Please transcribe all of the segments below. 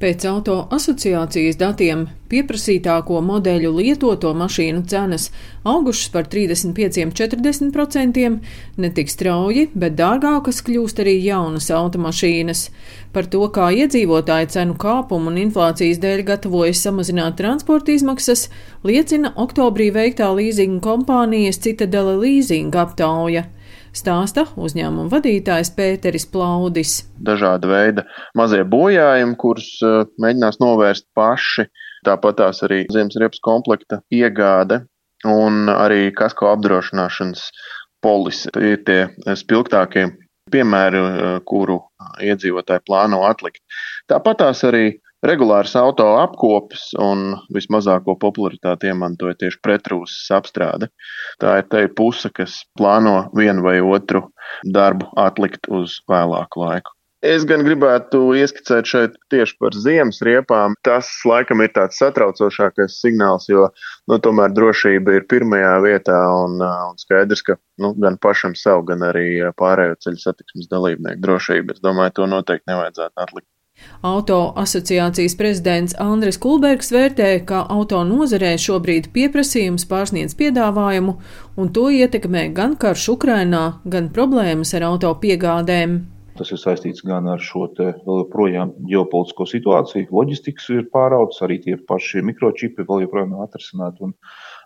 Pēc auto asociācijas datiem pieprasītāko modeļu lietoto mašīnu cenas augušas par 35-40%, ne tik strauji, bet dārgākas kļūst arī jaunas automašīnas. Par to, kā iedzīvotāji cenu kāpumu un inflācijas dēļ gatavojas samazināt transporta izmaksas, liecina oktobrī veiktā līzinga kompānijas Citadela Leasing aptauja stāsta uzņēmuma vadītājs Pēteris Plaudis. Dažāda veida mazie bojājumi, kurus uh, mēģinās novērst paši, tāpat tās arī zemesriepas komplekta iegāde un arī kasko apdrošināšanas polisi. Tie ir tie spilgtākie piemēri, uh, kuru iedzīvotāji plāno atlikt. Tāpat tās arī regulāras auto apkopes un vismazāko popularitāti iemantoja tieši pretrūsas apstrāde. Tā ir te puse, kas plāno vienu vai otru darbu atlikt uz vēlāku laiku. Es gan gribētu ieskicēt šeit tieši par ziemas riepām. Tas laikam ir tāds satraucošākais signāls, jo nu, tomēr drošība ir pirmajā vietā un, un skaidrs, ka nu, gan pašam sev, gan arī pārējo ceļu satiksmes dalībnieku drošība. Es domāju, to noteikti nevajadzētu atlikt. Auto asociācijas prezidents Andris Kulbergs vērtē, ka auto nozarē šobrīd pieprasījums pārsniedz piedāvājumu, un to ietekmē gan karš Ukrainā, gan problēmas ar auto piegādēm. Tas ir saistīts gan ar šo vēl joprojām ģeopolitisko situāciju. Loģistikas ir pāraudzis, arī tie paši mikročipi vēl joprojām nav atrisināti.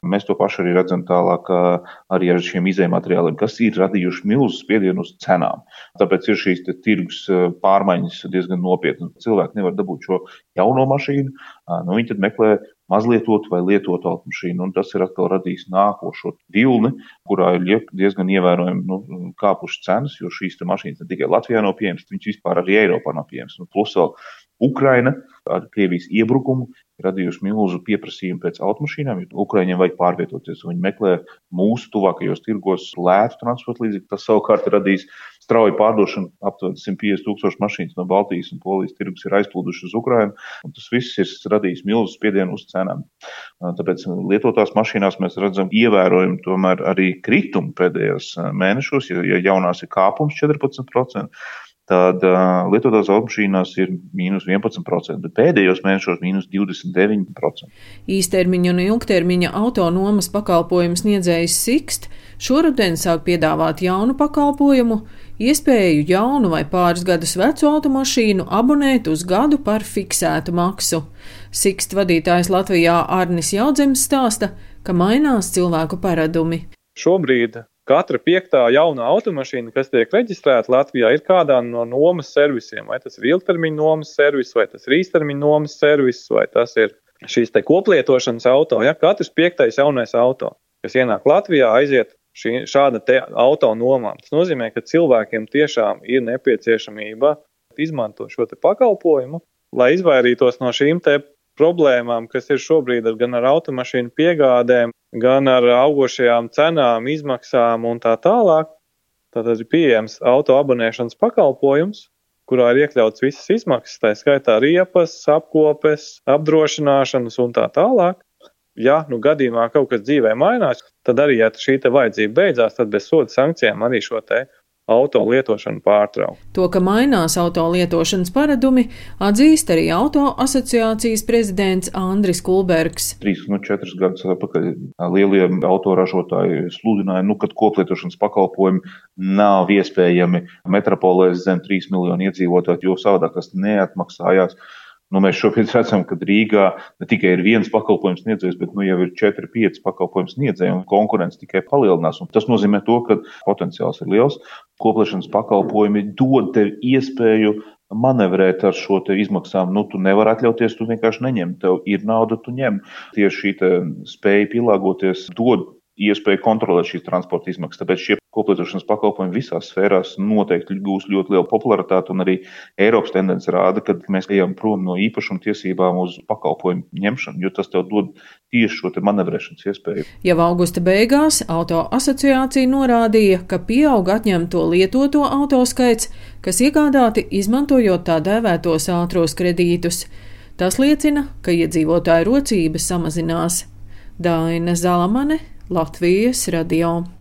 Mēs to pašu arī redzam tālāk arī ar šiem izējumateriāliem, kas ir radījuši milzu spiedienu uz cenām. Tāpēc ir šīs tirgus pārmaiņas diezgan nopietnas. Cilvēki nevar dabūt šo jauno mašīnu, nu viņi tad meklē mazlietotu vai lietotu automašīnu. Tas ir atkal radījis nākošo vilni, kurā ir diezgan ievērojami nu, kāpušas cenas, jo šīs mašīnas ne tikai Latvijā nav pieejamas, viņas vispār arī Eiropā nav pieejamas. Nu, plus vēl Ukraina ar Krievijas iebrukumu radījusi milzu pieprasījumu pēc automašīnām, jo Ukraiņiem vajag pārvietoties. Viņi meklē mūsu tuvākajos tirgos lētu transporta līdzekļu. Tas savukārt radīs strauju pārdošanu. Aptuveni 150 tūkstoši mašīnas no Baltijas un Polijas tirgus ir aizplūduši uz Ukrajinu. Tas viss ir radījis milzu spiedienu uz cenām. Tāpēc lietotās mašīnās mēs redzam ievērojumu tomēr arī kritumu pēdējos mēnešos, ja jaunās ir kāpums 14% tad uh, lietotās automašīnās ir mīnus 11%, bet pēdējos mēnešos mīnus 29%. Īstermiņa un ilgtermiņa autonomas pakalpojumu sniedzējs Sixt šoruden sāk piedāvāt jaunu pakalpojumu, iespēju jaunu vai pāris gadus vecu automašīnu abonēt uz gadu par fiksētu maksu. Sixt vadītājs Latvijā Arnis Jaudzems stāsta, ka mainās cilvēku paradumi. Šobrīd Katra piektā jauna automašīna, kas tiek reģistrēta Latvijā, ir kādā no nomas servisiem. Vai tas ir ilgtermiņa nomas servis, vai tas ir īstermiņa nomas servis, vai tas ir šīs koplietošanas auto. Ja? Katrs piektais jaunais auto, kas ienāk Latvijā, aiziet šī, šāda auto nomām. Tas nozīmē, ka cilvēkiem tiešām ir nepieciešamība izmantot šo pakalpojumu, lai izvairītos no šīm problēmām, kas ir šobrīd gan ar automašīnu piegādēm, gan ar augošajām cenām, izmaksām un tā tālāk. Tātad ir pieejams auto abonēšanas pakalpojums, kurā ir iekļauts visas izmaksas, tā skaitā riepas, apkopes, apdrošināšanas un tā tālāk. Ja nu gadījumā kaut kas dzīvē mainās, tad arī, ja šī vajadzība beidzās, tad bez soda sankcijām arī šo te auto lietošanu pārtraukt. To, ka mainās auto lietošanas paradumi, atzīst arī auto asociācijas prezidents Andris Kulbergs. 3-4 nu, gadus atpakaļ lielie autoražotāji sludināja, nu, ka koplietošanas pakalpojumi nav iespējami metropolēs zem 3 miljonu iedzīvotāju, jo savādāk tas neatmaksājās. Nu, mēs šobrīd redzam, ka Rīgā ne tikai ir viens pakalpojums sniedzējs, bet nu, jau ir 4, 5 pakalpojums sniedzēji, un konkurence tikai palielinās. Un tas nozīmē, to, ka potenciāls ir liels. Koplēšanas pakalpojumi dod tev iespēju manevrēt ar šo izmaksām. Nu, tu nevari atļauties, tu vienkārši neņem. Tev ir nauda, tu ņem. Tieši šī spēja pielāgoties dod iespēju kontrolēt šīs transporta izmaksas. Tāpēc šie koplietošanas pakalpojumi visās sfērās noteikti gūs ļoti lielu popularitāti, un arī Eiropas tendence rāda, ka mēs ejam prom no īpašuma tiesībām uz pakalpojumu ņemšanu, jo tas tev dod tieši šo manevrēšanas iespēju. Jau augusta beigās auto asociācija norādīja, ka pieaug atņemto lietoto auto skaits, kas iegādāti izmantojot tā dēvētos ātros kredītus. Tas liecina, ka iedzīvotāju rocības samazinās. Daina Zalamane, Latvijas radio.